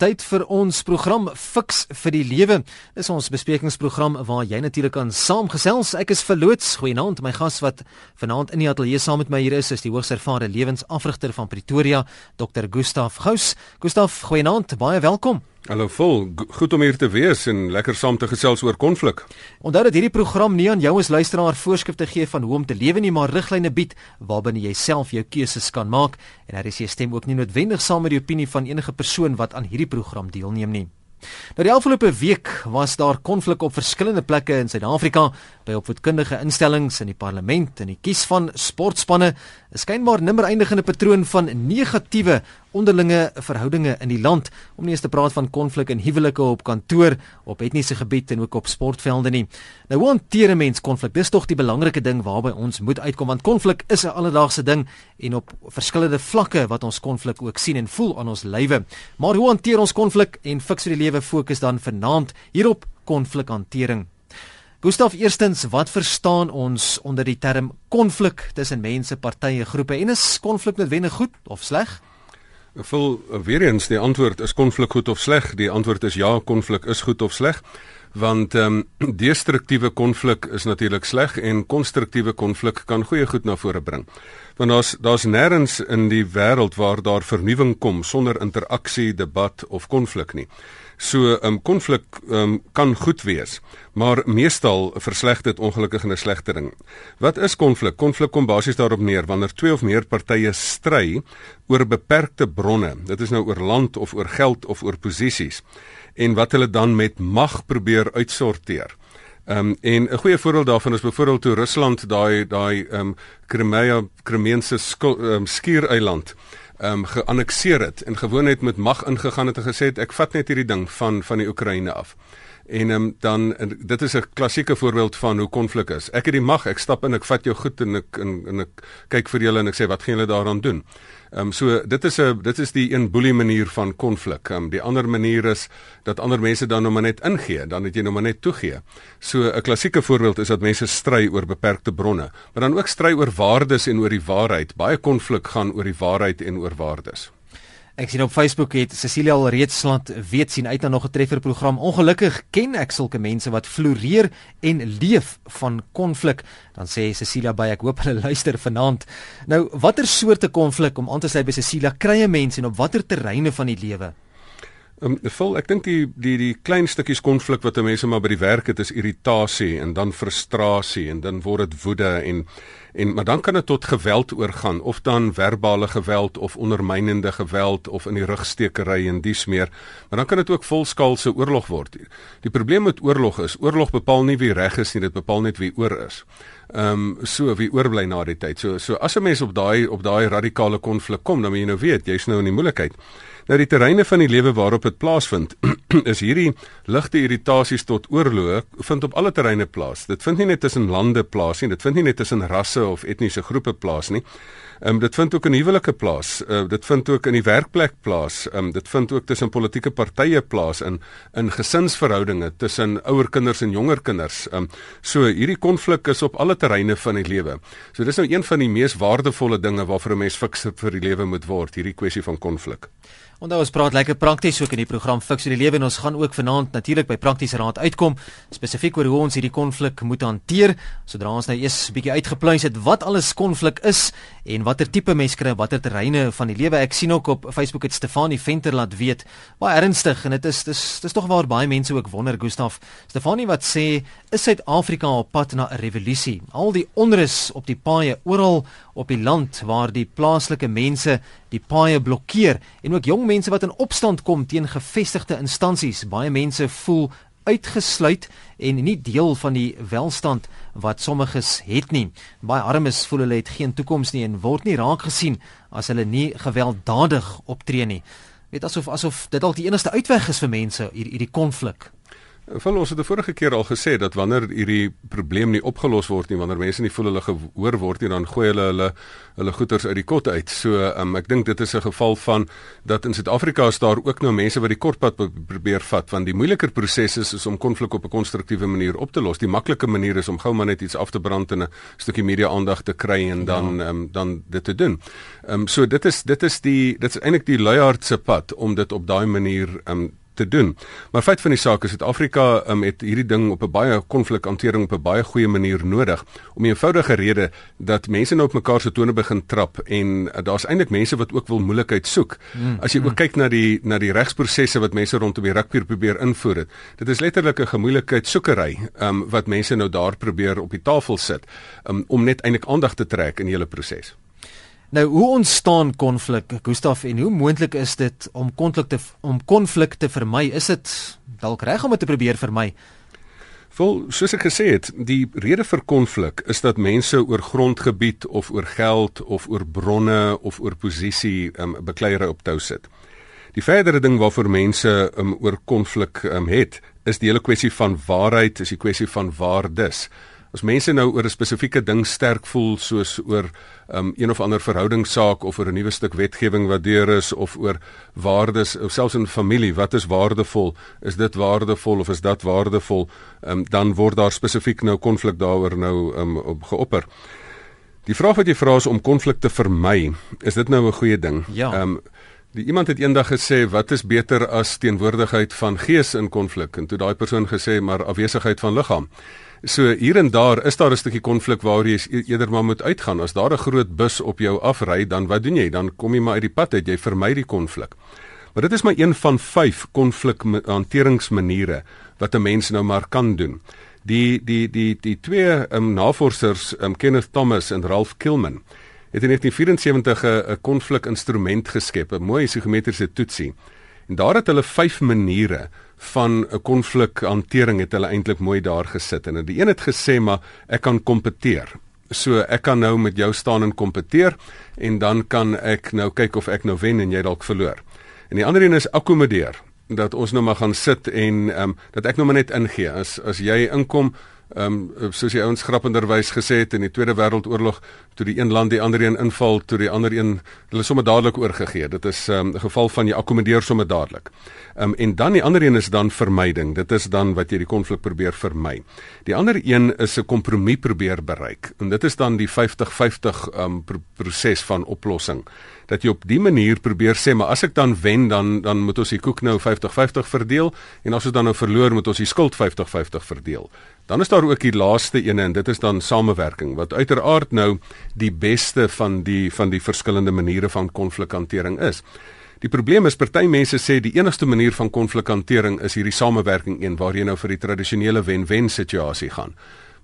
Tyd vir ons program Fix vir die Lewe. Dis ons besprekingsprogram waar jy natuurlik kan saamgesels. Ek is verloots. Goeienaand. My gas wat vanaand in die ateljee saam met my hier is, is die hoogs ervare lewensafrigter van Pretoria, Dr. Gustaf Gous. Gustaf, goeienaand. Baie welkom. Hallo vol, goed om hier te wees en lekker saam te gesels oor konflik. Onthou dat hierdie program nie aan jou as luisteraar voorskrifte gee van hoe om te lewe nie, maar riglyne bied waarbinne jy self jou keuses kan maak en daar is jy stem ook nie noodwendig saam met die opinie van enige persoon wat aan hierdie program deelneem nie. Nou die afgelope week was daar konflik op verskillende plekke in Suid-Afrika by opvoedkundige instellings in die parlement en die kies van sportspanne is skynbaar nimmer eindigende patroon van negatiewe onderlinge verhoudinge in die land om nie eens te praat van konflik in huwelike op kantoor op etniese gebied en ook op sportvelde nie. Nou hoe hanteer 'n mens konflik? Dis tog die belangrike ding waarby ons moet uitkom want konflik is 'n alledaagse ding en op verskillende vlakke wat ons konflik ook sien en voel aan ons lywe. Maar hoe hanteer ons konflik en fiks vir die lewe fokus dan vanaand hierop konflikhantering. Gustaf, eerstens, wat verstaan ons onder die term konflik tussen mense, partye, groepe en is konflik noodwendig goed of sleg? Vol weer eens die antwoord is konflik goed of sleg? Die antwoord is ja, konflik is goed of sleg. Want ehm um, destruktiewe konflik is natuurlik sleg en konstruktiewe konflik kan goeie goed na vore bring. Want daar's daar's nêrens in die wêreld waar daar vernuwing kom sonder interaksie, debat of konflik nie. So 'n um, konflik um, kan goed wees, maar meestal versleg dit ongelukkig in 'n slegtering. Wat is konflik? Konflik kom basies daarop neer wanneer twee of meer partye stry oor beperkte bronne. Dit is nou oor land of oor geld of oor posisies en wat hulle dan met mag probeer uitsorteer. Ehm um, en 'n goeie voorbeeld daarvan is byvoorbeeld toe Rusland daai daai ehm um, Crimea Crimeense um, skiereiland ehm um, geannexeer het en gewoon het met mag ingegaan het en gesê het ek vat net hierdie ding van van die Oekraïne af. En um, dan en dit is 'n klassieke voorbeeld van hoe konflik is. Ek het die mag, ek stap in, ek vat jou goed en ek en, en ek kyk vir julle en ek sê wat gaan julle daaraan doen? Ehm um, so dit is 'n dit is die een boelie manier van konflik. Ehm um, die ander manier is dat ander mense dan nou maar net ingee, dan het jy nou maar net toegee. So 'n klassieke voorbeeld is dat mense stry oor beperkte bronne, maar dan ook stry oor waardes en oor die waarheid. Baie konflik gaan oor die waarheid en oor waardes. Ek sien op Facebook het Cecilia al reeds slant weet sien uit na nog 'n treffer program. Ongelukkig ken ek sulke mense wat floreer en leef van konflik. Dan sê Cecilia by ek hoop hulle luister vanaand. Nou, watter soorte konflik om aan te sluit by Cecilia krye mense en op watter terreine van die lewe? Ehm um, vol ek dink die die die klein stukkies konflik wat mense maar by die werk het is irritasie en dan frustrasie en dan word dit woede en en maar dan kan dit tot geweld oorgaan of dan verbale geweld of ondermynende geweld of in die rugstekery en dies meer maar dan kan dit ook volskaalse oorlog word. Die probleem met oorlog is oorlog bepaal nie wie reg is nie, dit bepaal net wie oor is. Ehm um, so wie oorbly na die tyd. So so as 'n mens op daai op daai radikale konflik kom, dan moet jy nou weet, jy's nou in die moeilikheid. Nou die terreine van die lewe waarop dit plaasvind, is hierdie ligte irritasies tot oorlog vind op alle terreine plaas. Dit vind nie net tussen lande plaas nie, dit vind nie net tussen rasse of etniese groepe plaas nie. Ehm um, dit vind ook in huwelike plaas. Uh, dit vind ook in die werkplek plaas. Ehm um, dit vind ook tussen politieke partye plaas in in gesinsverhoudinge tussen ouer kinders en jonger kinders. Ehm um, so hierdie konflik is op alle terreine van die lewe. So dis nou een van die mees waardevolle dinge waarvoor 'n mens fiks vir die lewe moet word, hierdie kwessie van konflik. Onthou ons praat lekker prakties ook in die program Fix vir die lewe en ons gaan ook vanaand natuurlik by praktiese raad uitkom spesifiek oor hoe ons hierdie konflik moet hanteer. Sodra ons nou eers 'n bietjie uitgepluis het wat alles konflik is en watter tipe mense kry watter terreine van die lewe. Ek sien ook op Facebook het Stefanie Venter laat weet baie ernstig en dit is dis dis tog waar baie mense ook wonder Gustaf. Stefanie wat sê is Suid-Afrika op pad na 'n revolusie? Al die onrus op die paaie oral op die land waar die plaaslike mense die paaie blokkeer en ook jong mense wat in opstand kom teen gevestigde instansies. Baie mense voel uitgesluit en nie deel van die welstand wat sommiges het nie. Baie armes voel hulle het geen toekoms nie en word nie raak gesien as hulle nie gewelddadig optree nie. Weet asof asof dit dalk die enigste uitweg is vir mense hier hierdie konflik. Wel ons het die vorige keer al gesê dat wanneer hierdie probleem nie opgelos word nie, wanneer mense nie voel hulle gehoor word nie, dan gooi hulle hulle hulle goeders uit die kot uit. So um, ek dink dit is 'n geval van dat in Suid-Afrika is daar ook nou mense wat die kortpad probeer vat want die moeiliker proses is, is om konflik op 'n konstruktiewe manier op te los. Die maklike manier is om gou maar net iets af te brand en 'n stukkie media aandag te kry en dan ja. um, dan dit te doen. Ehm um, so dit is dit is die dit is eintlik die luiaardse pad om dit op daai manier ehm um, te doen. Maar feit van die saak is Suid-Afrika um, het hierdie ding op 'n baie konflikhantering op 'n baie goeie manier nodig om 'n eenvoudige rede dat mense nou op mekaar se tone begin trap en uh, daar's eintlik mense wat ook wil moeilikheid soek. Mm, As jy mm. ook kyk na die na die regsprosesse wat mense rondom die rugby probeer invoer het. Dit is letterlik 'n gemoeilikheid soekery um, wat mense nou daar probeer op die tafel sit um, om net eintlik aandag te trek in die hele proses. Nou hoe ontstaan konflik, Gustaf, en hoe moontlik is dit om konflik te om konflik te vermy? Is dit dalk reg om dit te probeer vermy? Vol, soos ek gesê het, die rede vir konflik is dat mense oor grondgebied of oor geld of oor bronne of oor posisie um, bekleierery op tou sit. Die verdere ding waarvoor mense um, oor konflik um, het, is die hele kwessie van waarheid, is die kwessie van waardes. As mense nou oor 'n spesifieke ding sterk voel soos oor um, een of ander verhoudingssaak of oor 'n nuwe stuk wetgewing wat deur is of oor waardes of selfs in familie, wat is waardevol? Is dit waardevol of is dat waardevol? Um, dan word daar spesifiek nou konflik daaroor nou um, op geopper. Die vraag wat jy vra is om konflik te vermy. Is dit nou 'n goeie ding? Ja. Um, Die iemand het eendag gesê wat is beter as teenwoordigheid van gees in konflik en toe daai persoon gesê maar afwesigheid van liggaam. So hier en daar is daar 'n stukkie konflik waar jy e-, eerder maar moet uitgaan. As daar 'n groot bus op jou afry, dan wat doen jy? Dan kom jy maar uit die pad uit. Jy vermy die konflik. Maar dit is maar een van 5 konflikhanteringsmaniere wat 'n mens nou maar kan doen. Die die die die twee um, navorsers, um, Kenneth Thomas en Ralph Kilman, het in 1974 'n konflikinstrument geskep, 'n mooi psigometriese toetsie. En daar het hulle 5 maniere van 'n konflikhantering het hulle eintlik mooi daar gesit en die een het gesê maar ek kan kompeteer. So ek kan nou met jou staan en kompeteer en dan kan ek nou kyk of ek nou wen en jy dalk verloor. En die ander een is akkommodeer dat ons nou maar gaan sit en ehm um, dat ek nou maar net ingee as as jy inkom Ehm um, soos die ouens grappenderwys gesê het in die Tweede Wêreldoorlog toe die een land die ander een inval, toe die ander een hulle sommer dadelik oorgegee. Dit is ehm, 'n um, geval van jy akkommodeer sommer dadelik. Ehm um, en dan die ander een is dan vermyding. Dit is dan wat jy die konflik probeer vermy. Die ander een is 'n kompromie probeer bereik. En dit is dan die 50-50 ehm um, pr proses van oplossing dat jy op die manier probeer sê maar as ek dan wen dan dan moet ons die koek nou 50-50 verdeel en as ons dan nou verloor moet ons die skuld 50-50 verdeel. Dan is daar ook die laaste ene en dit is dan samewerking wat uiteraard nou die beste van die van die verskillende maniere van konflikhantering is. Die probleem is party mense sê die enigste manier van konflikhantering is hierdie samewerking een waar jy nou vir die tradisionele wen-wen situasie gaan.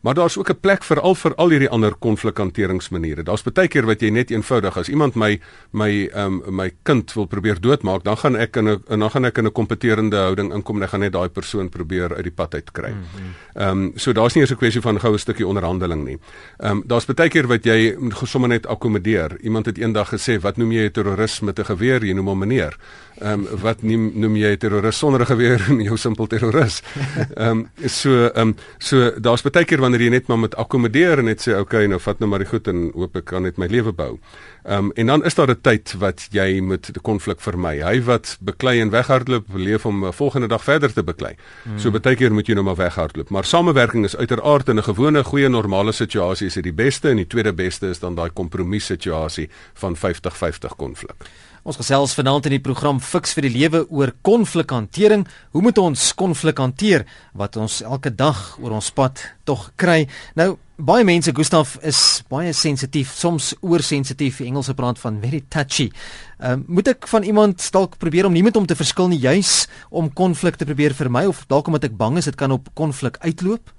Maar daar's ook 'n plek vir al vir al hierdie ander konflikhanteringsmaniere. Daar's baie keer wat jy net eenvoudig as iemand my my ehm um, my kind wil probeer doodmaak, dan gaan ek in 'n dan gaan ek in 'n kompeterende houding inkom en ek gaan net daai persoon probeer uit die pad uit kry. Mhm. Ehm um, so daar's nie eers 'n kwessie van goue stukkie onderhandeling nie. Ehm um, daar's baie keer wat jy sommer net akkommodeer. Iemand het eendag gesê, "Wat noem jy 'n terroris met 'n geweer? Jy noem hom meneer." Ehm um, wat noem noem jy 'n terroris sonder 'n geweer? Jou simpel terroris. Ehm um, so ehm um, so daar's baie keer wanneer jy net maar met akkommodeer en net sê okay nou vat nou maar die goed en hoop ek kan net my lewe bou. Ehm um, en dan is daar 'n tyd wat jy moet die konflik vermy. Hy wat beklei en weghardloop, leef om 'n volgende dag verder te beklei. Hmm. So baie keer moet jy nou maar weghardloop. Maar samewerking is uiteraard in 'n gewone goeie normale situasie is dit die beste en die tweede beste is dan daai kompromis situasie van 50-50 konflik. Ons gesels vanaand in die program Fix vir die lewe oor konflikhantering. Hoe moet ons konflik hanteer wat ons elke dag oor ons pad tog kry? Nou, baie mense, Gustaf, is baie sensitief, soms oorsensitief. Engelse praat van very touchy. Ehm uh, moet ek van iemand dalk probeer om nie met hom te verskil nie, juis om konflik te probeer vermy of dalk omdat ek bang is dit kan op konflik uitloop?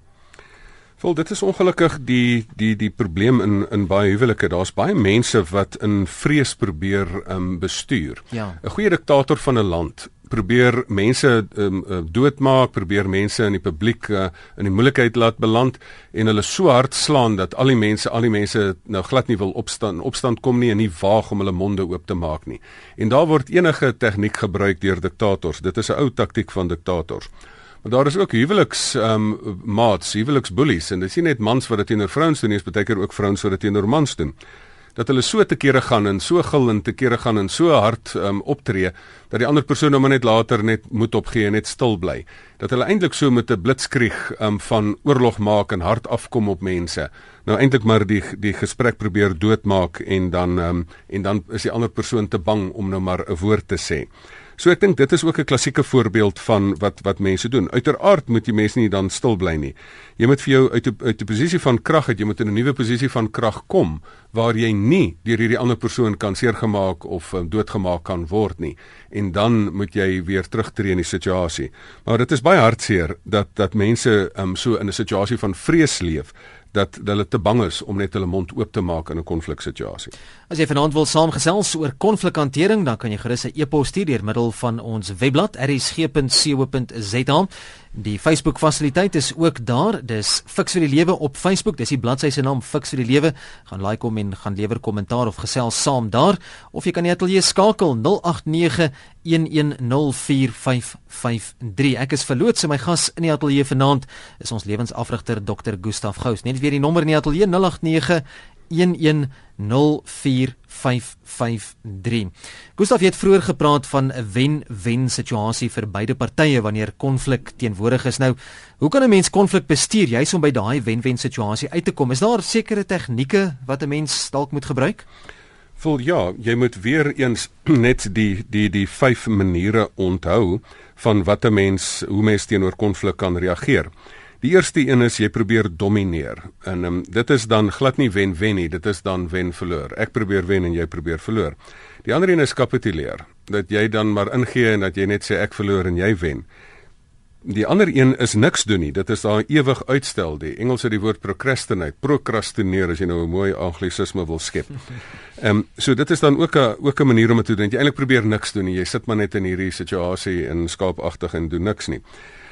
Wel dit is ongelukkig die die die probleem in in baie huwelike. Daar's baie mense wat in vrees probeer um bestuur. 'n ja. Goeie diktator van 'n land probeer mense um, doodmaak, probeer mense in die publiek uh, in die moeilikheid laat beland en hulle so hard slaan dat al die mense, al die mense nou glad nie wil opstaan, opstand kom nie en nie waag om hulle monde oop te maak nie. En daar word enige tegniek gebruik deur diktators. Dit is 'n ou taktik van diktators Maar daar is ook huweliks ehm um, maats, huweliks bullies en dit is nie net mans wat dit teenoor vrouens doen nie, dis baie keer ook vrouens wat dit teenoor mans doen dat hulle so te kere gaan en so gil en te kere gaan en so hard um, optree dat die ander persoon nou maar net later net moet opgee en net stil bly. Dat hulle eintlik so met 'n blitskrieg um, van oorlog maak en hard afkom op mense. Nou eintlik maar die die gesprek probeer doodmaak en dan um, en dan is die ander persoon te bang om nou maar 'n woord te sê. So ek dink dit is ook 'n klassieke voorbeeld van wat wat mense doen. Uiteraard moet jy mense nie dan stil bly nie. Jy moet vir jou uit 'n uit 'n posisie van krag uit, jy moet in 'n nuwe posisie van krag kom waar jy nie deur hierdie ander persoon kan seergemaak of um, doodgemaak kan word nie. En dan moet jy weer terugtreë in die situasie. Maar dit is baie hartseer dat dat mense um, so in 'n situasie van vrees leef dat hulle te bang is om net hulle mond oop te maak in 'n konfliksituasie. As jy vanaand wil saamgesels oor konflikhantering, dan kan jy gerus 'n e-pos stuur deur middel van ons webblad rsg.co.za. Die Facebook fasiliteit is ook daar. Dis Fix vir die Lewe op Facebook. Dis die bladsy se naam Fix vir die Lewe. Gaan like hom en gaan lewer kommentaar of gesels saam daar of jy kan net al jy skakel 089 1104553. Ek is verloots en my gas in die ateljee vanaand is ons lewensafrigter Dr. Gustaf Gous. Net weer die nommer in die ateljee 089 1104553. Gustav het vroeër gepraat van 'n wen-wen situasie vir beide partye wanneer konflik teenwoordig is. Nou, hoe kan 'n mens konflik bestuur juis om by daai wen-wen situasie uit te kom? Is daar sekere tegnieke wat 'n mens dalk moet gebruik? Vol ja, jy moet weer eens net die die die vyf maniere onthou van wat 'n mens hoe mens teenoor konflik kan reageer. Die eerste een is jy probeer domineer. En um, dit is dan glad nie wen-wen nie, dit is dan wen-verloor. Ek probeer wen en jy probeer verloor. Die ander een is kapituleer. Dat jy dan maar ingee en dat jy net sê ek verloor en jy wen. Die ander een is niks doen nie. Dit is daai ewig uitstel. Die Engels het die woord procrastinate, procrastineer as jy nou 'n mooi anglisisme wil skep. Ehm um, so dit is dan ook 'n ook 'n manier om te doen. Jy eintlik probeer niks doen nie. Jy sit maar net in hierdie situasie in skaapagtig en doen niks nie.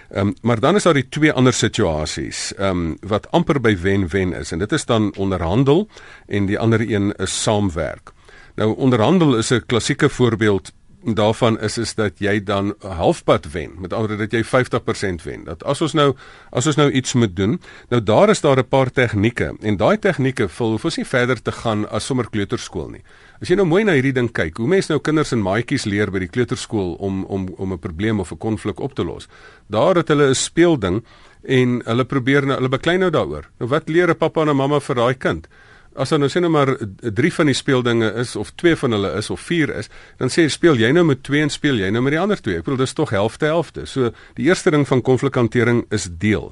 Ehm um, maar dan is daar die twee ander situasies ehm um, wat amper by wen-wen is en dit is dan onderhandel en die ander een is saamwerk. Nou onderhandel is 'n klassieke voorbeeld daarvan is is dat jy dan halfpad wen. Met ander woorde dat jy 50% wen. Dat as ons nou as ons nou iets moet doen, nou daar is daar 'n paar tegnieke en daai tegnieke wil hoef ons nie verder te gaan as sommer kleuterskool nie. As jy nou mooi na hierdie ding kyk, hoe mense nou kinders en maatjies leer by die kleuterskool om om om 'n probleem of 'n konflik op te los. Daar het hulle 'n speelding en hulle probeer nou hulle beklei nou daaroor. Nou wat leer 'n pappa en 'n mamma vir daai kind? as dan nou sê nou maar 3 van die speeldinge is of 2 van hulle is of 4 is, dan sê speel jy nou met 2 en speel jy nou met die ander 2. Ek bedoel dis tog helfte helfte. So die eerste ding van konflikhantering is deel.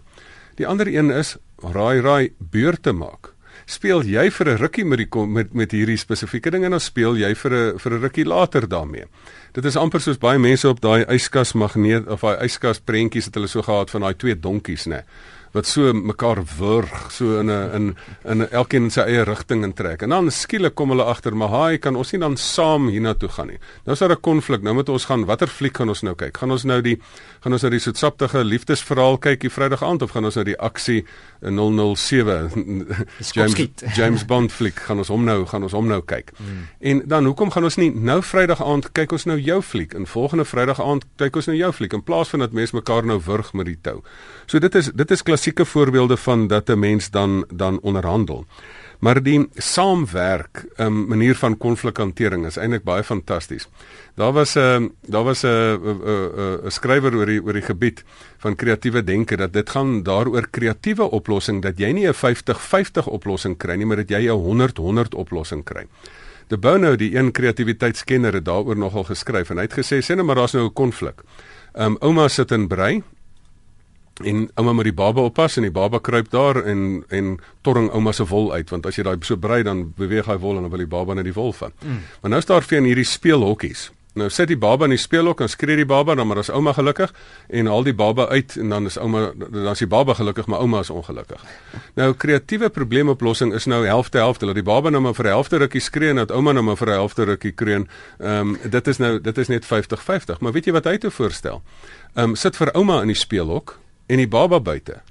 Die ander een is raai raai beurte maak. Speel jy vir 'n rukkie met die met met hierdie spesifieke ding en dan speel jy vir 'n vir 'n rukkie later daarmee. Dit is amper soos baie mense op daai yskas magneet of daai yskas prentjies het hulle so gehad van daai twee donkies nê wat so mekaar wurg so in 'n in in elkeen in sy eie rigting intrek. En dan skielik kom hulle agter, maar haai kan ons nie dan saam hiernatoe gaan nie. Nou is daar 'n konflik. Nou moet ons gaan watter fliek gaan ons nou kyk? Gaan ons nou die gaan ons nou die soetsaptige liefdesverhaal kyk die Vrydag aand of gaan ons nou die aksie 007 James James Bond fliek gaan ons hom nou gaan ons hom nou kyk. Mm. En dan hoekom gaan ons nie nou Vrydag aand kyk ons nou jou fliek en volgende Vrydag aand kyk ons nou jou fliek in plaas van dat mense mekaar nou wurg met die tou. So dit is dit is klassieke voorbeelde van dat 'n mens dan dan onderhandel. Maar die saamwerk, 'n um, manier van konflikhantering is eintlik baie fantasties. Daar was 'n uh, daar was 'n uh, 'n uh, 'n uh, skrywer oor die oor die gebied van kreatiewe denke dat dit gaan daaroor kreatiewe oplossing dat jy nie 'n 50-50 oplossing kry nie, maar dat jy 'n 100-100 oplossing kry. De Bono, die een kreatiwiteitskenner het daaroor nogal geskryf en hy het gesê sê net maar daar's nou 'n konflik. Um, ouma sit in brei en ouma moet die baba oppas en die baba kruip daar en en torring ouma se wol uit want as jy daai so brei dan beweeg hy wol en dan wil die baba net die wol vat. Mm. Maar nou is daar vir in hierdie speelhokkies. Nou sit die baba in die speelhok en skree die baba dan maar as ouma gelukkig en haal die baba uit en dan is ouma dan is die baba gelukkig maar ouma is ongelukkig. Nou kreatiewe probleemoplossing is nou helfte helfte dat die baba nou maar vir 'n helfte rukkie skree en dat ouma nou maar vir 'n helfte rukkie kreun. Ehm um, dit is nou dit is net 50-50. Maar weet jy wat hy te voorstel? Ehm um, sit vir ouma in die speelhok en die baba buite.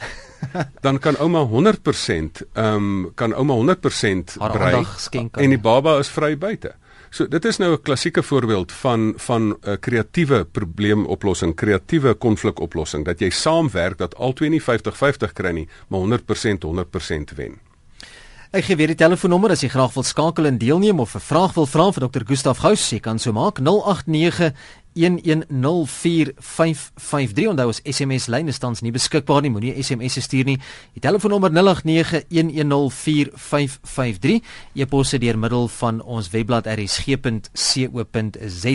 Dan kan ouma 100% ehm um, kan ouma 100% brei en die baba is vry buite. So dit is nou 'n klassieke voorbeeld van van 'n kreatiewe probleemoplossing, kreatiewe konflikoplossing dat jy saamwerk dat albei nie 50-50 kry nie, maar 100% 100% wen. Ek gee weer die telefoonnommer as jy graag wil skakel en deelneem of 'n vraag wil vra vir Dr. Gustaf Gous, jy kan so maak 089 1104553 onthou ons SMS lyn is tans nie beskikbaar nie. Moenie SMS stuur nie. Die telefoonnommer 0891104553 e-pos deur middel van ons webblad rsg.co.za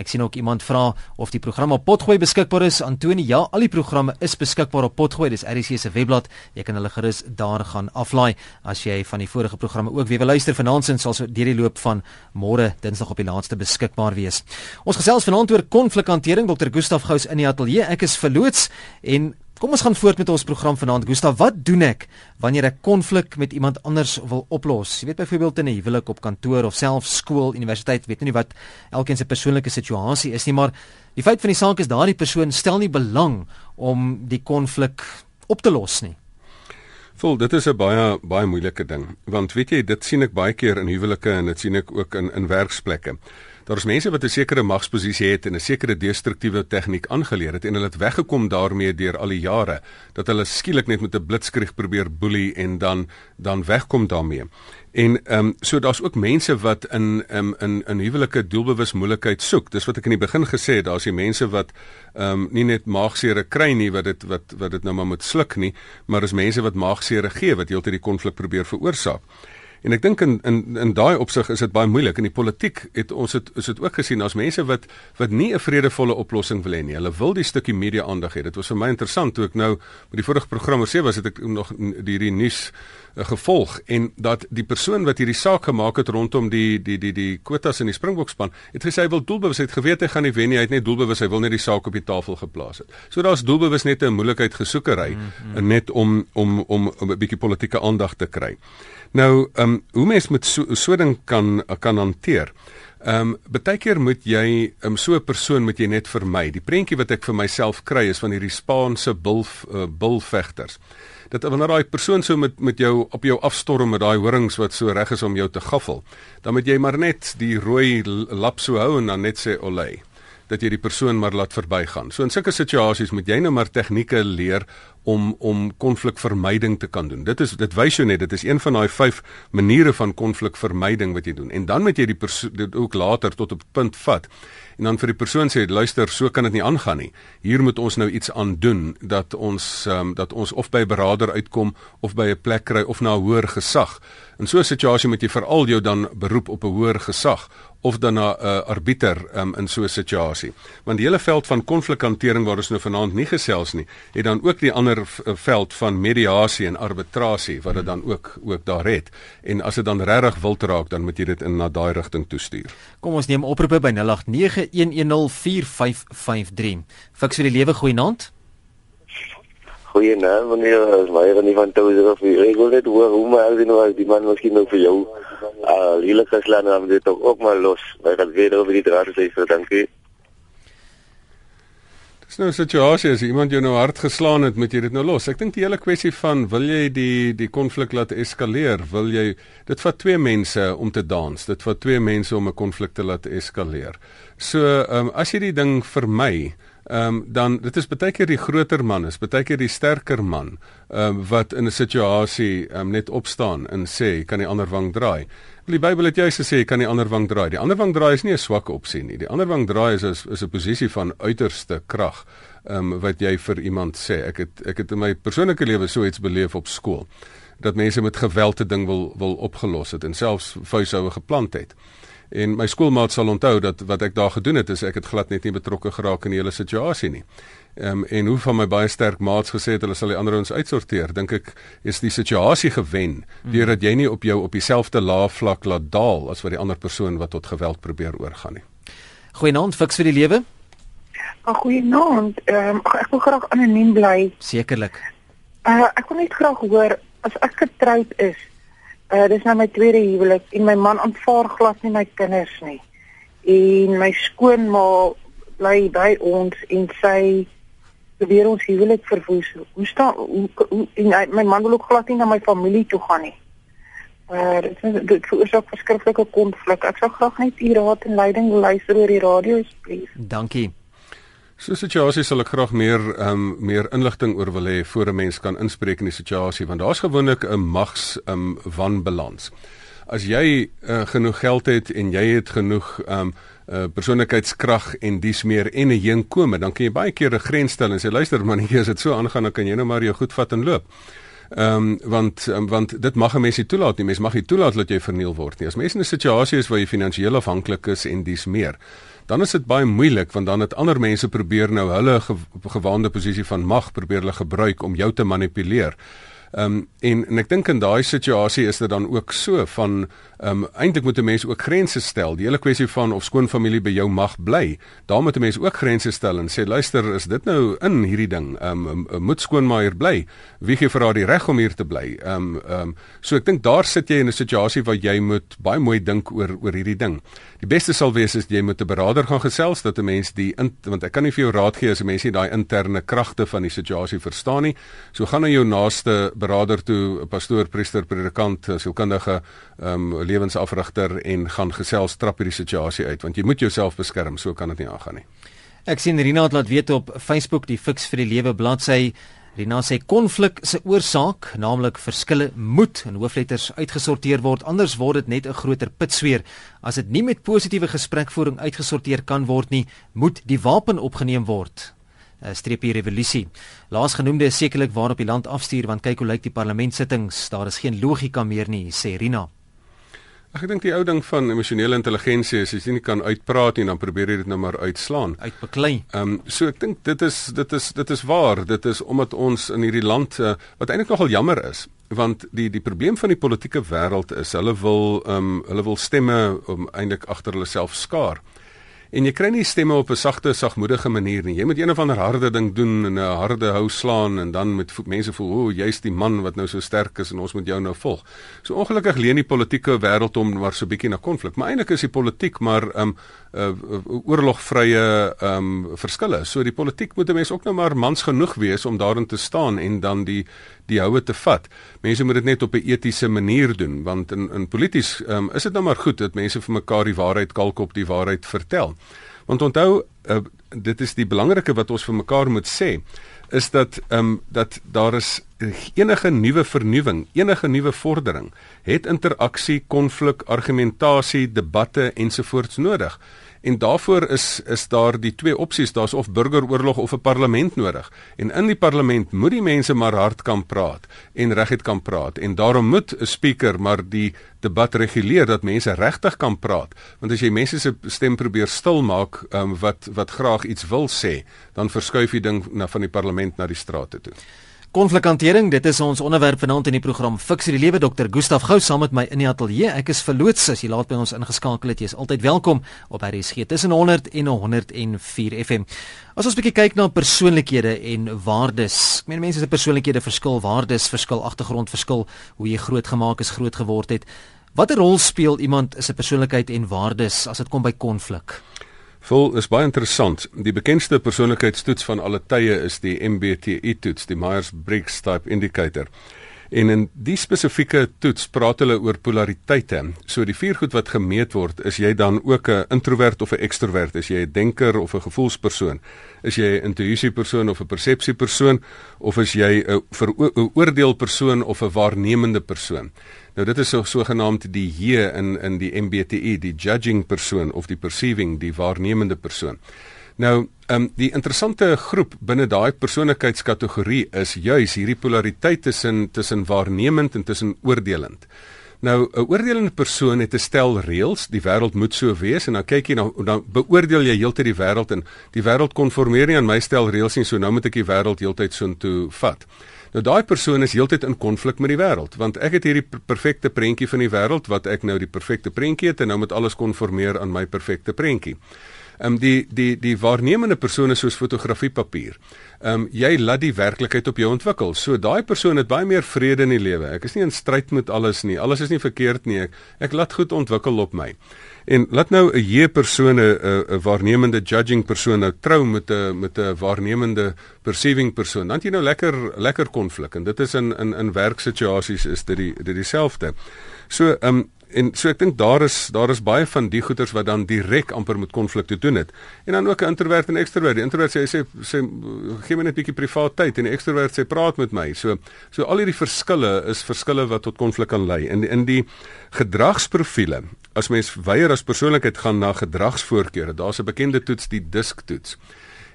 ek sien ook iemand vra of die program op potgooi beskikbaar is. Antoni ja al die programme is beskikbaar op potgooi. Dis RSG se webblad. Jy kan hulle gerus daar gaan aflaai. As jy van die vorige programme ook weer wil luister vanaand sal so deur die loop van môre dinsdag op die laaste beskikbaar wees. Ons gesels vanaand vanaand oor konflikhantering Dr. Gustaf Gous in die ateljee. Ek is verloots en kom ons gaan voort met ons program vanaand. Gustaf, wat doen ek wanneer ek konflik met iemand anders wil oplos? Jy weet byvoorbeeld in 'n huwelik op kantoor of self skool, universiteit, weet nie wat elkeen se persoonlike situasie is nie, maar die feit van die saak is daardie persoon stel nie belang om die konflik op te los nie. Vol, dit is 'n baie baie moeilike ding, want weet jy, dit sien ek baie keer in huwelike en dit sien ek ook in in werksplekke. Daar is mense wat 'n sekere magsposisie het en 'n sekere destruktiewe tegniek aangeleer het en hulle het weggekom daarmee deur al die jare dat hulle skielik net met 'n blitskrieg probeer boelie en dan dan wegkom daarmee. En ehm um, so daar's ook mense wat in um, in in huwelike doelbewus moeilikheid soek. Dis wat ek in die begin gesê het, daar's die mense wat ehm um, nie net maagsere kry nie wat dit wat wat dit nou maar moet sluk nie, maar is mense wat maagsere gee wat heeltyd die konflik probeer veroorsaak. En ek dink in in in daai opsig is dit baie moeilik in die politiek het ons het is dit ook gesien as mense wat wat nie 'n vredevolle oplossing wil hê nie. Hulle wil die stukkie media aandag hê. Dit was vir my interessant toe ek nou met die vorige program oor sê was het ek nog hierdie nuus uh, gevolg en dat die persoon wat hierdie saak gemaak het rondom die die die die kwotas in die Springbokspan het gesê hy wil doelbewus het geweet hy gaan nie wen nie. Hy het net doelbewus hy wil net die saak op die tafel geplaas het. So daar's doelbewus net 'n moeilikheid gesoekery mm -hmm. net om om om 'n bietjie politieke aandag te kry. Nou, ehm um, hoe mens met so so ding kan kan hanteer. Ehm um, baie keer moet jy um, so 'n persoon moet jy net vermy. Die prentjie wat ek vir myself kry is van hierdie Spaanse bil uh, bilvegters. Dat wanneer daai persoon so met met jou op jou afstorm met daai horings wat so reg is om jou te gaffel, dan moet jy maar net die rooi lap so hou en dan net sê olay dat jy die persoon maar laat verbygaan. So in sulke situasies moet jy nou maar tegnieke leer om om konflikvermyding te kan doen. Dit is dit wys jou net dit is een van daai vyf maniere van konflikvermyding wat jy doen. En dan moet jy die dit ook later tot op punt vat. En dan vir die persoon sê luister, so kan dit nie aangaan nie. Hier moet ons nou iets aan doen dat ons um, dat ons of by 'n beraader uitkom of by 'n plek kry of na 'n hoër gesag. In so 'n situasie moet jy veral jou dan beroep op 'n hoër gesag of dan na 'n uh, arbiter um, in so 'n situasie. Want die hele veld van konflikhantering waar ons nou vanaand nie gesels nie, het dan ook die ander uh, veld van mediasie en arbitrasie wat dit dan ook ook daar het. En as dit dan regtig wild raak, dan moet jy dit in na daai rigting toestuur. Kom ons neem oproepe by 0891104553. Fiks vir die lewe goeie naand. Goeie naam, meneer, is maar nie van toe of ek wil net hoor hoe maar as jy nou as die man miskien nou vir jou uh hele geslaan dan dit ook, ook maar los. Wij gaan weer over die draad sê vir dankie. Dis nou 'n situasie as iemand jou nou hard geslaan het, moet jy dit nou los. Ek dink die hele kwessie van wil jy die die konflik laat eskaleer? Wil jy dit vat twee mense om te dans. Dit vat twee mense om 'n konflik te laat eskaleer. So, ehm um, as jy die ding vermy, ehm um, dan dit is baie keer die groter man is, baie keer die sterker man ehm um, wat in 'n situasie ehm um, net opstaan en sê kan die ander wang draai. Die Bybel het juist gesê kan die ander wang draai. Die ander wang draai is nie 'n swak opsie nie. Die ander wang draai is is, is 'n posisie van uiterste krag ehm um, wat jy vir iemand sê. Ek het ek het in my persoonlike lewe so iets beleef op skool dat mense met geweld te ding wil wil opgelos het en selfs vuishoue geplant het. En my skoolmaat sal onthou dat wat ek daar gedoen het is ek het glad net nie betrokke geraak in die hele situasie nie. Ehm um, en hoe van my baie sterk maats gesê het hulle sal die ander ons uitsorteer, dink ek is die situasie gewen hmm. deurdat jy nie op jou op dieselfde laaf vlak laat daal as wat die ander persoon wat tot geweld probeer oorgaan nie. Goeienaand, fiks vir die lewe. Goeienaand. Ehm um, ek wil graag anoniem bly. Sekerlik. Uh ek wil net graag hoor as ek getroud is Uh dis nou my tweede huwelik en my man aanvaar glad nie my kinders nie. En my skoonma bly by ons en sy probeer ons huwelik verwoes. Hoe staan hoe, hoe en my man wil ook glad nie na my familie toe gaan nie. Uh, dit is dit veroorsaak verskriklike konflik. Ek sou graag net u raad en leiding luister oor die radio asseblief. Dankie. So situasie sal ek graag meer ehm um, meer inligting oor wil hê voor 'n mens kan inspreek in die situasie want daar's gewoonlik 'n mags ehm um, wanbalans. As jy uh, genoeg geld het en jy het genoeg um, uh, persoonlikheidskrag en dis meer en 'n heenkome, dan kan jy baie keer 'n grens stel en sê luister man, hier as dit so aangaan, dan kan jy nou maar jou goed vat en loop. Ehm um, want um, want dit mag 'n mens nie toelaat nie. Mens mag nie toelaat dat jy verniel word nie. As mens in 'n situasie is waar jy finansiëel afhanklik is en dis meer, dan is dit baie moeilik want dan het ander mense probeer nou hulle ge gewaande posisie van mag probeer hulle gebruik om jou te manipuleer. Ehm um, en en ek dink in daai situasie is dit dan ook so van ehm um, eintlik moet 'n mens ook grense stel. Die hele kwessie van of skoonfamilie by jou mag bly, daar moet 'n mens ook grense stel en sê luister, is dit nou in hierdie ding? Ehm um, um, moet skoonmaaier bly? Wie gee vir haar die reg om hier te bly? Ehm um, ehm um, so ek dink daar sit jy in 'n situasie waar jy moet baie mooi dink oor oor hierdie ding. Die beste sal wees is jy moet 'n beraader gaan gesels dat 'n mens die in, want ek kan nie vir jou raad gee as 'n mens nie daai interne kragte van die situasie verstaan nie. So gaan na jou naaste beraader toe, 'n pastoor, priester, predikant, sielkundige, ehm um, lewensafrigter en gaan gesels trap hierdie situasie uit want jy moet jouself beskerm, so kan dit nie aangaan nie. Ek sien Rina het laat weet op Facebook die Fix vir die Lewe bladsy Rina sê konflik se oorsaak, naamlik verskille, moet in hoofletters uitgesorteer word, anders word dit net 'n groter pitsweer. As dit nie met positiewe gesprekvoering uitgesorteer kan word nie, moet die wapen opgeneem word. 'n Streepie revolusie. Laasgenoemde is sekerlik waarop die land afstuur want kyk hoe lyk die parlementsittings, daar is geen logika meer nie, sê Rina. Ek dink die ou ding van emosionele intelligensie is as jy nie kan uitpraat nie, dan probeer jy dit nou maar uitslaan. Uitbeklei. Ehm um, so ek dink dit is dit is dit is waar. Dit is omdat ons in hierdie land uh, wat eintlik nogal jammer is, want die die probleem van die politieke wêreld is hulle wil ehm um, hulle wil stemme om um, eintlik agter hulle self skaar. En jy kry nie stemme op 'n sagte, sagmoedige manier nie. Jy moet een of ander harde ding doen en 'n harde hou slaan en dan met mense voel, "O, oh, jy's die man wat nou so sterk is en ons moet jou nou volg." So ongelukkig leen die politieke wêreld om maar so bietjie na konflik. Maar eintlik is die politiek maar 'n um, uh, uh, oorlogvrye um verskille. So die politiek moet 'n mens ook nou maar mans genoeg wees om daarin te staan en dan die die houe te vat. Mense moet dit net op 'n etiese manier doen want in in polities um, is dit nou maar goed dat mense vir mekaar die waarheid kalk op die waarheid vertel. Want onthou uh, dit is die belangrike wat ons vir mekaar moet sê is dat ehm um, dat daar is enige nuwe vernuwing, enige nuwe vordering het interaksie, konflik, argumentasie, debatte ensovoorts nodig. En daarvoor is is daar die twee opsies, daar's of burgeroorlog of 'n parlement nodig. En in die parlement moet die mense maar hard kan praat en reguit kan praat. En daarom moet 'n spreker maar die debat reguleer dat mense regtig kan praat. Want as jy mense se stem probeer stil maak um, wat wat graag iets wil sê, dan verskuif die ding na van die parlement na die strate toe. Konflikhantering, dit is ons onderwerp vanaand in die program Fix die Lewe Dr. Gustaf Gou saam met my in die ateljee. Ek is verloots as jy laat by ons ingeskakel het. Jy is altyd welkom op RSG tussen 100 en 104 FM. As ons bietjie kyk na persoonlikhede en waardes. Ek meen mense se persoonlikhede verskil, waardes verskil, agtergrond verskil, hoe jy grootgemaak is, groot geword het. Watter rol speel iemand se persoonlikheid en waardes as dit kom by konflik? Vol is baie interessant. Die bekendste persoonlikheidstoets van alle tye is die MBTI toets, die Myers-Briggs Type Indicator. En in die spesifieke toets praat hulle oor polariteite. So die vier goed wat gemeet word, is jy dan ook 'n introwert of 'n ekstrovert? Is jy 'n denker of 'n gevoelspersoon? Is jy 'n intuïsiepersoon of 'n persepsiepersoon of is jy 'n veroordeelpersoon of 'n waarnemende persoon? Nou dit is so sogenaamd die J in in die MBTI, die judging persoon of die perceiving, die waarnemende persoon. Nou, ehm um, die interessante groep binne daai persoonlikheidskategorie is juis hierdie polariteit tussen tussen waarnemend en tussen oordelend. Nou 'n oordelende persoon het 'n stel reëls, die wêreld moet so wees en dan kyk jy nou dan beoordeel jy heeltyd die wêreld en die wêreld konformeer nie aan my stel reëls nie, so nou moet ek die wêreld heeltyd so intoe vat. Nou daai persoon is heeltyd in konflik met die wêreld, want ek het hierdie perfekte prentjie van die wêreld wat ek nou die perfekte prentjie het en nou moet alles konformeer aan my perfekte prentjie um, die die die waarnemende persone soos fotografiepapier. Ehm um, jy laat die werklikheid op jou ontwikkel. So daai persoon het baie meer vrede in die lewe. Ek is nie in stryd met alles nie. Alles is nie verkeerd nie. Ek ek laat goed ontwikkel op my. En laat nou 'n J persoon 'n waarnemende judging persoon nou trou met 'n met 'n waarnemende perceiving persoon. Dan het jy nou lekker lekker konflik en dit is in in in werksituasies is dit die dit dieselfde. So ehm um, en so ek dink daar is daar is baie van die goeters wat dan direk amper met konflik te doen het. En dan ook 'n introvert en ekstrovert. Die introvert sê hy sê sê gee my net 'n bietjie privaat tyd en die ekstrovert sê praat met my. So so al hierdie verskille is verskille wat tot konflik kan lei. In in die gedragsprofiele, as mens weier as persoonlikheid gaan na gedragsvoorkeure, daar's 'n bekende toets die DISC toets.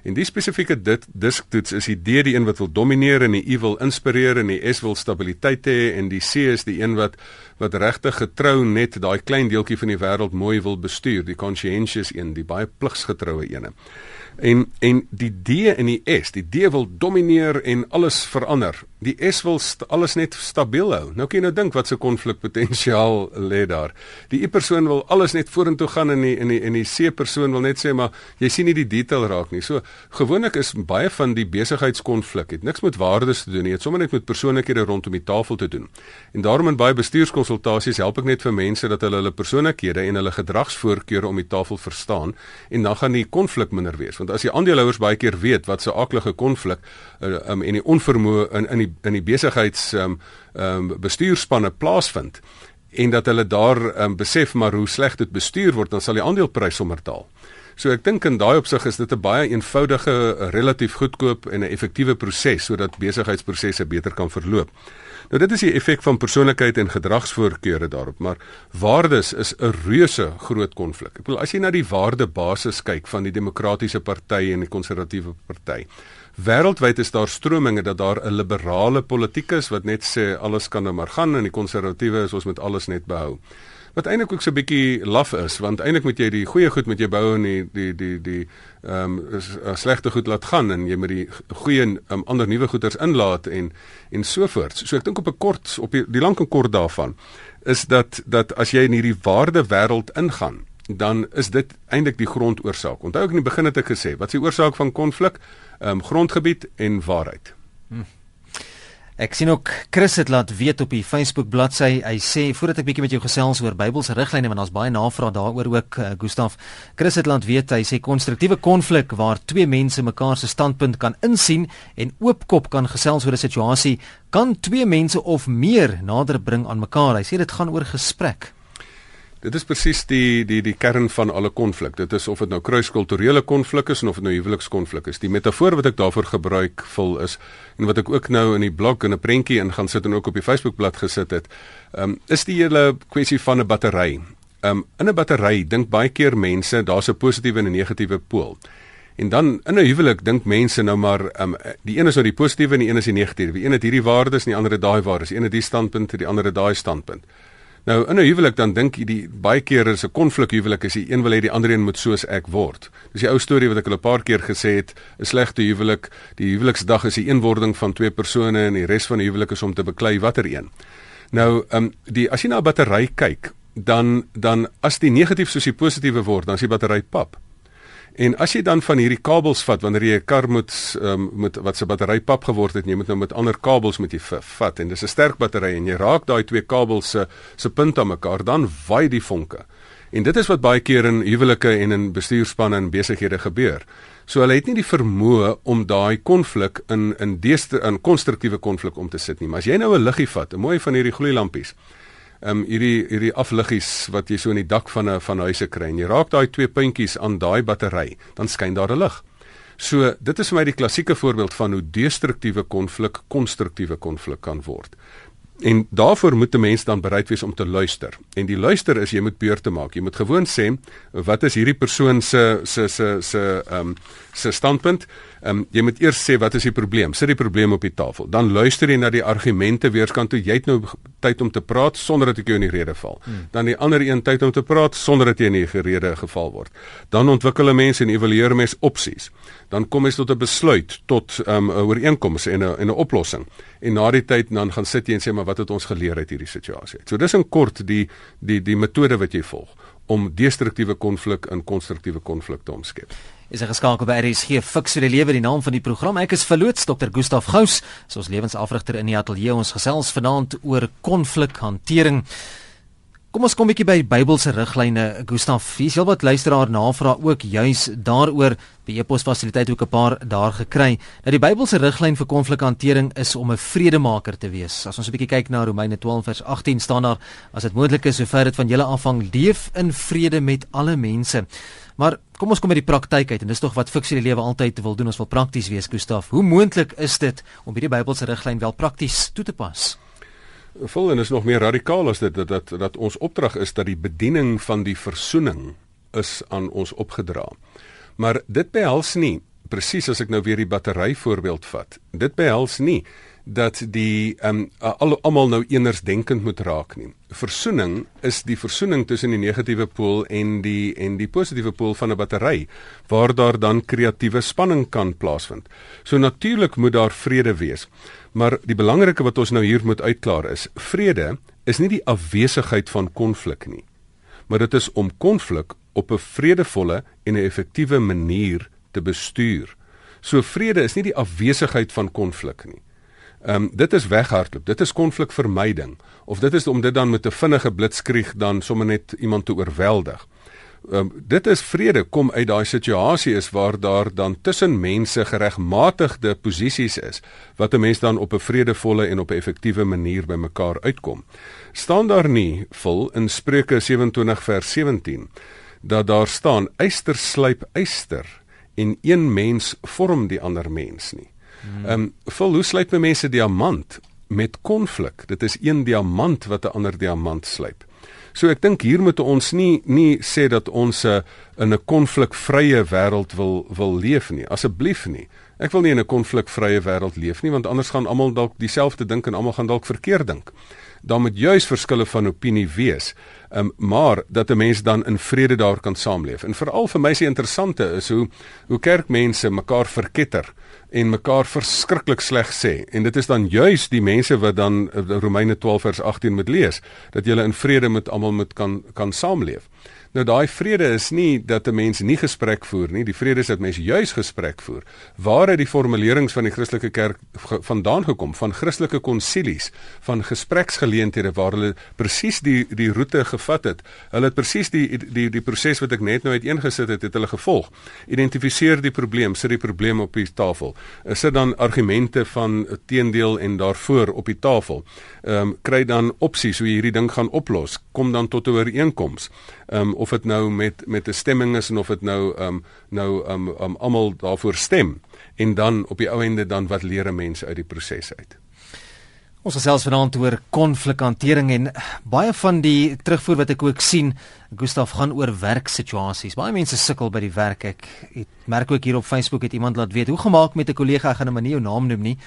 En die spesifieke dit disktoets is die D die een wat wil domineer en die U wil inspireer en die S wil stabiliteit hê en die C is die een wat wat regtig getrou net daai klein deeltjie van die wêreld mooi wil bestuur, die conscientious een, die baie pligsgetroue een. En en die D en die S, die D wil domineer en alles verander. Die S wil alles net stabiel hou. Nou kan jy nou dink wat se konflikpotensiaal lê daar. Die I persoon wil alles net vorentoe gaan en die en die en die C persoon wil net sê maar jy sien nie die detail raak nie. So gewoonlik is baie van die besigheidskonflik het niks met waardes te doen nie. Dit sommer net met persoonlikhede rondom die tafel te doen. En daarom in baie bestuurskonsultasies help ek net vir mense dat hulle hulle persoonlikhede en hulle gedragsvoorkeure om die tafel verstaan en dan gaan die konflik minder wees want as die aandeelhouers baie keer weet wat se aklige konflik uh, um, en die onvermoë in in die in die besigheids um, um, bestuurspanne plaasvind en dat hulle daar um, besef maar hoe sleg dit bestuur word dan sal die aandeleprys sommer daal. So ek dink in daai opsig is dit 'n baie eenvoudige, relatief goedkoop en 'n effektiewe proses sodat besigheidsprosesse beter kan verloop. Nou dit is die effek van persoonlikheid en gedragsvoorkeure daarop, maar waardes is 'n reuse groot konflik. Ek bedoel as jy na die waardebasis kyk van die demokratiese party en die konservatiewe party. Wêreldwyd is daar strominge dat daar 'n liberale politiek is wat net sê alles kan nou maar gaan en die konservatiewe is ons moet alles net behou wat eintlik ook so 'n bietjie laf is want eintlik moet jy die goeie goed met jou bou en die die die die ehm um, slegte goed laat gaan en jy moet die goeie um, ander nuwe goeders inlaat en en so voort. So ek dink op 'n kort op die, die lank en kort daarvan is dat dat as jy in hierdie waarde wêreld ingaan dan is dit eintlik die grondoorsaak. Onthou ek in die begin het ek gesê, wat is die oorsaak van konflik? Ehm um, grondgebied en waarheid. Hmm. Ek sien ook Chris het laat weet op die Facebook bladsy. Hy sê voordat ek bietjie met jou gesels oor Bybelse riglyne want daar's baie navraag daaroor ook uh, Gustaf. Chris het laat weet hy sê konstruktiewe konflik waar twee mense mekaar se standpunt kan insien en oopkop kan gesels oor 'n situasie kan twee mense of meer nader bring aan mekaar. Hy sê dit gaan oor gesprek. Dit is presies die die die kern van alle konflik. Dit is of dit nou kruiskulturele konflik is of dit nou huwelikskonflik is. Die metafoor wat ek daarvoor gebruik vol is en wat ek ook nou in die blog en 'n prentjie in gaan sit en ook op die Facebookblad gesit het, um, is die hele kwessie van 'n battery. Um, in 'n battery dink baie keer mense daar's 'n positiewe en 'n negatiewe pool. En dan in 'n huwelik dink mense nou maar um, die een is nou die positiewe en die een is die negatiewe. Die een het hierdie waardes en die ander het daai waardes. Die een het die standpunt en die ander het daai standpunt. Nou in 'n huwelik dan dink jy die baie keer is 'n konflik huwelik is die een wil hê die ander een moet soos ek word. Dis die ou storie wat ek al 'n paar keer gesê het, 'n slegte huwelik, die huweliksdag is die eenwording van twee persone en die res van die huwelik is om te beklei watter een. Nou, ehm um, die as jy na 'n battery kyk, dan dan as die negatief soos die positiewe word, dan is die battery pap. En as jy dan van hierdie kabels vat wanneer jy 'n kar moet um, met wat se battery pap geword het, jy moet nou met ander kabels met jy vat en dis 'n sterk battery en jy raak daai twee kabels se se punt aan mekaar, dan waai die vonke. En dit is wat baie keer in huwelike en in bestuurspanne en besighede gebeur. So hulle het nie die vermoë om daai konflik in in deeste in konstruktiewe konflik om te sit nie. Maar as jy nou 'n liggie vat, 'n mooi van hierdie gloeilampies ehm um, hierdie hierdie afliggies wat jy so in die dak van 'n van huise kry en jy raak daai twee puntjies aan daai battery, dan skyn daar 'n lig. So dit is vir my die klassieke voorbeeld van hoe destruktiewe konflik konstruktiewe konflik kan word. En daarvoor moet 'n mens dan bereid wees om te luister. En die luister is jy moet beurte maak. Jy moet gewoon sê wat is hierdie persoon se se se se ehm um, se standpunt? Ehm um, jy moet eers sê wat is die probleem? Sit die probleem op die tafel. Dan luister jy na die argumente weerskant toe. Jy het nou tyd om te praat sonder dat ek jou in die rede val. Hmm. Dan die ander een tyd om te praat sonder dat jy in die rede geval word. Dan ontwikkel 'n mens en evalueer mens opsies. Dan kom mens tot 'n besluit, tot ehm, 'n um, ooreenkoms en 'n en 'n oplossing. En na die tyd dan gaan sit jy en sê maar wat het ons geleer uit hierdie situasie? So dis in kort die die die metode wat jy volg om destruktiewe konflik in konstruktiewe konflik te omskep is 'n geskakel by RSG Fix vir die lewe die naam van die program. Ek is verloots Dr. Gustaf Gous, soos lewensafrigter in die ateljee ons gesels vanaand oor konflikhantering. Kom ons kom 'n bietjie by Bybelse riglyne. Gustaf, hier's heelwat luisteraar navraag ook juis daaroor by e-pos fasiliteit ook 'n paar daar gekry. Nou die Bybelse riglyn vir konflikhantering is om 'n vredemaker te wees. As ons 'n bietjie kyk na Romeine 12 vers 18 staan daar as dit moontlik is sover dit van julle afhang, leef in vrede met alle mense. Maar kom ons kom by die praktyk uit en dis tog wat fiksie die lewe altyd wil doen, ons wil prakties wees, Gustaf. Hoe moontlik is dit om hierdie Bybelse riglyn wel prakties toe te pas? Vol en is nog meer radikaal as dit dat dat dat ons opdrag is dat die bediening van die versoening is aan ons opgedra. Maar dit behels nie presies as ek nou weer die battery voorbeeld vat. Dit behels nie dat die ehm um, almal nou eners denkend moet raak nie. Versoening is die versoening tussen die negatiewe pool en die en die positiewe pool van 'n battery waar daar dan kreatiewe spanning kan plaasvind. So natuurlik moet daar vrede wees. Maar die belangrike wat ons nou hier moet uitklaar is, vrede is nie die afwesigheid van konflik nie. Maar dit is om konflik op 'n vredevolle en 'n effektiewe manier te bestuur. So vrede is nie die afwesigheid van konflik nie. Ehm um, dit is weghardloop. Dit is konflikvermyding of dit is om dit dan met 'n vinnige blitskrieg dan sommer net iemand te oorweldig. Ehm um, dit is vrede kom uit daai situasie is waar daar dan tussen mense geregmatigde posisies is wat 'n mens dan op 'n vredevolle en op 'n effektiewe manier by mekaar uitkom. Staan daar nie vol in Spreuke 27 vers 17 dat daar staan eyster slyp eyster en een mens vorm die ander mens nie. Ehm um, vol hoe slyp mense diamant met konflik? Dit is een diamant wat 'n ander diamant slyp. So ek dink hier moet ons nie nie sê dat ons uh, in 'n konflikvrye wêreld wil wil leef nie. Asseblief nie. Ek wil nie in 'n konflikvrye wêreld leef nie want anders gaan almal dalk dieselfde dink en almal gaan dalk verkeerd dink. Daar moet juis verskille van opinie wees. Um, maar dat 'n mens dan in vrede daar kan saamleef. En veral vir my die interessante is hoe hoe kerkmense mekaar verketter en mekaar verskriklik sleg sê. En dit is dan juis die mense wat dan eh, Romeine 12 vers 18 moet lees dat jy in vrede met almal moet kan kan saamleef. Nou daai vrede is nie dat 'n mens nie gesprek voer nie, die vrede is dat mense juis gesprek voer. Waar het die formulerings van die Christelike kerk vandaan gekom? Van Christelike konsilies, van gespreksgeleenthede waar hulle presies die die roete gevat het. Hulle het presies die die die proses wat ek net nou uiteengesit het, het hulle gevolg. Identifiseer die probleem, sit die probleem op die tafel. Sit dan argumente van teendeel en daarvoor op die tafel. Ehm um, kry dan opsies hoe jy hierdie ding gaan oplos. Kom dan tot 'n ooreenkoms um, of dit nou met met 'n stemming is en of dit nou um nou um, um almal daarvoor stem en dan op die ou ende dan wat leer mense uit die proses uit. Ons gesels vanaand oor konflikhantering en baie van die terugvoer wat ek ook sien, Gustaf gaan oor werksituasies. Baie mense sukkel by die werk. Ek het merk ook hier op Facebook het iemand laat weet hoe gemaak met 'n kollega, ek gaan hom nie jou naam noem nie.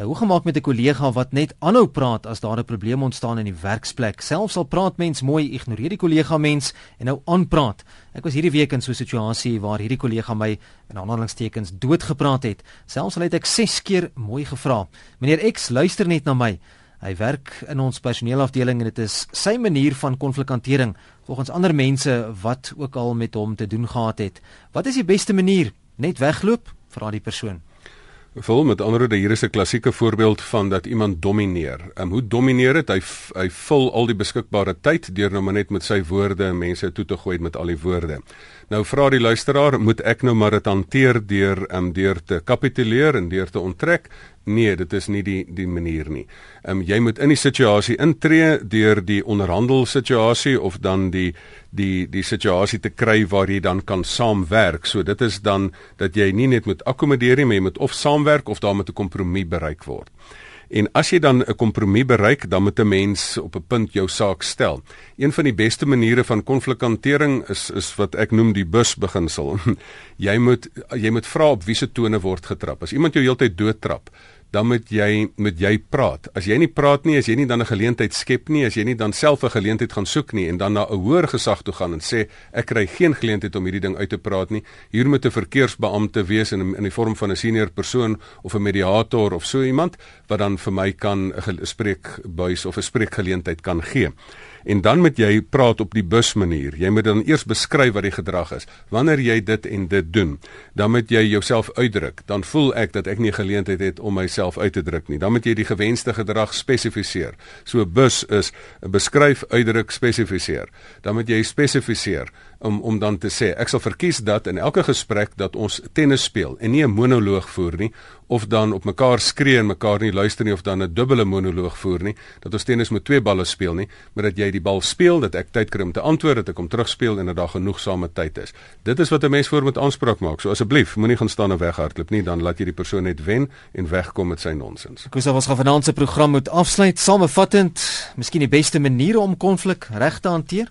Uh, hoe gemaak met 'n kollega wat net aanhou praat as daar 'n probleem ontstaan in die werksplek? Selfs al praat mens mooi, ignoreer die kollega mens en nou aanpraat. Ek was hierdie week in so 'n situasie waar hierdie kollega my in aanhalingstekens doodgepraat het. Selfs al het ek 6 keer mooi gevra. Meneer X luister net na my. Hy werk in ons personeelafdeling en dit is sy manier van konflikhantering volgens ander mense wat ook al met hom te doen gehad het. Wat is die beste manier? Net wegloop? Vra die persoon. Vol met ander woorde hier is 'n klassieke voorbeeld van dat iemand domineer. Ehm um, hoe domineer dit? Hy hy vul al die beskikbare tyd deur nou maar net met sy woorde en mense toe te gooi met al die woorde. Nou vra die luisteraar, moet ek nou maar dit hanteer deur ehm um, deur te kapituleer en deur te onttrek? Nee, dit is nie die die manier nie. Ehm um, jy moet in die situasie intree deur die onderhandel situasie of dan die die die situasie te kry waar jy dan kan saamwerk. So dit is dan dat jy nie net moet akkommodeer nie, maar jy moet of saamwerk of daar met 'n kompromie bereik word. En as jy dan 'n kompromie bereik, dan moet 'n mens op 'n punt jou saak stel. Een van die beste maniere van konflikhantering is is wat ek noem die busbeginsel. jy moet jy moet vra op wiese tone word getrap. As iemand jou heeltyd doodtrap, dan moet jy met jy praat. As jy nie praat nie, as jy nie dan 'n geleentheid skep nie, as jy nie dan self 'n geleentheid gaan soek nie en dan na 'n hoër gesag toe gaan en sê ek kry geen geleentheid om hierdie ding uit te praat nie. Hier moet 'n verkeersbeampte wees in in die vorm van 'n senior persoon of 'n mediator of so iemand wat dan vir my kan 'n spreekbuis of 'n spreekgeleentheid kan gee. En dan moet jy praat op die bus manier. Jy moet dan eers beskryf wat die gedrag is. Wanneer jy dit en dit doen, dan moet jy jouself uitdruk. Dan voel ek dat ek nie geleentheid het om myself uit te druk nie. Dan moet jy die gewenste gedrag spesifiseer. So bus is beskryf, uitdruk, spesifiseer. Dan moet jy spesifiseer om om dan te sê ek sal verkies dat in elke gesprek dat ons tennis speel en nie 'n monoloog voer nie of dan op mekaar skree en mekaar nie luister nie of dan 'n dubbele monoloog voer nie dat ons tennis met twee balle speel nie maar dat jy die bal speel dat ek tyd kry om te antwoord dat ek hom terugspeel en dat daar genoegsame tyd is. Dit is wat 'n mens voor moet aanspraak maak. So asseblief moenie gaan staan en weghardloop nie dan laat jy die persoon net wen en wegkom met sy nonsens. Kus ons gaan vanaand se program moet afsluit samevattend. Miskien die beste maniere om konflik reg te hanteer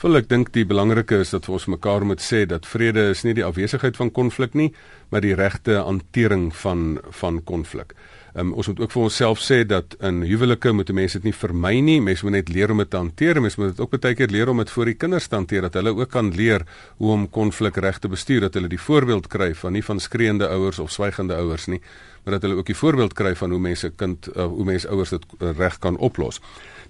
Vol ek dink die belangrike is dat ons mekaar moet sê dat vrede is nie die afwesigheid van konflik nie, maar die regte hantering van van konflik. Um, ons moet ook vir onsself sê dat in huwelike moet mense dit nie vermy nie, mense moet net leer om dit te hanteer. Mense moet dit ook baie keer leer om dit vir die kinders te hanteer dat hulle ook kan leer hoe om konflik reg te bestuur, dat hulle die voorbeeld kry van nie van skreeende ouers of swygende ouers nie, maar dat hulle ook die voorbeeld kry van hoe mense kind uh, hoe mense ouers dit uh, reg kan oplos.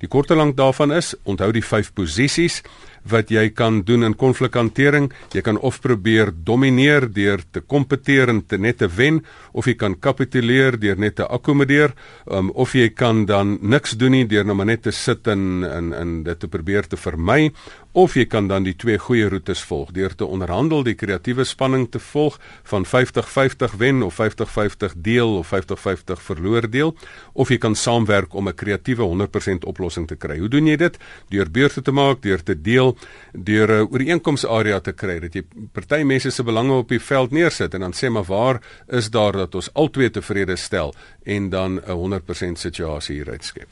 Die korte lank daarvan is, onthou die 5 posisies wat jy kan doen in konflikhantering. Jy kan of probeer domineer deur te kompeteer en te net te wen of jy kan kapituleer deur net te akkommodeer um, of jy kan dan niks doen nie deur net net te sit en en en dit te probeer te vermy of jy kan dan die twee goeie roetes volg deur te onderhandel die kreatiewe spanning te volg van 50-50 wen of 50-50 deel of 50-50 verloor deel of jy kan saamwerk om 'n kreatiewe 100% oplossing te kry. Hoe doen jy dit? Deur beurte te maak, deur te deel, deur 'n ooreenkomsarea te kry dat jy party mense se belange op die veld neersit en dan sê maar waar is daar dat ons albei tevrede stel en dan 'n 100% situasie hier uitskep.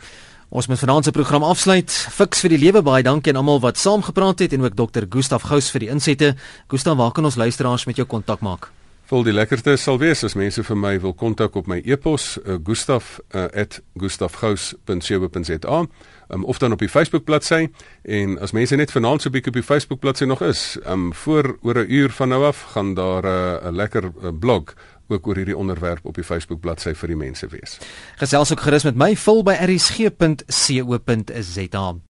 Ons moet vanaand se program afsluit. Fiks vir die lewe baie dankie aan almal wat saamgepraat het en ook dokter Gustaf Gous vir die insette. Gustaf, waar kan ons luisteraars met jou kontak maak? Vol die lekkerste sal wees as mense vir my wil kontak op my e-pos uh, gustaf@gustafgous.co.za um, of dan op die Facebook bladsy en as mense net vanaand so 'n bietjie op die Facebook bladsy nog is, um, voor oor 'n uur van nou af gaan daar eh, 'n uh, lekker uh, blog ook oor hierdie onderwerp op die Facebook bladsy vir die mense wees. Gesels ook gerus met my vul by rsg.co.za.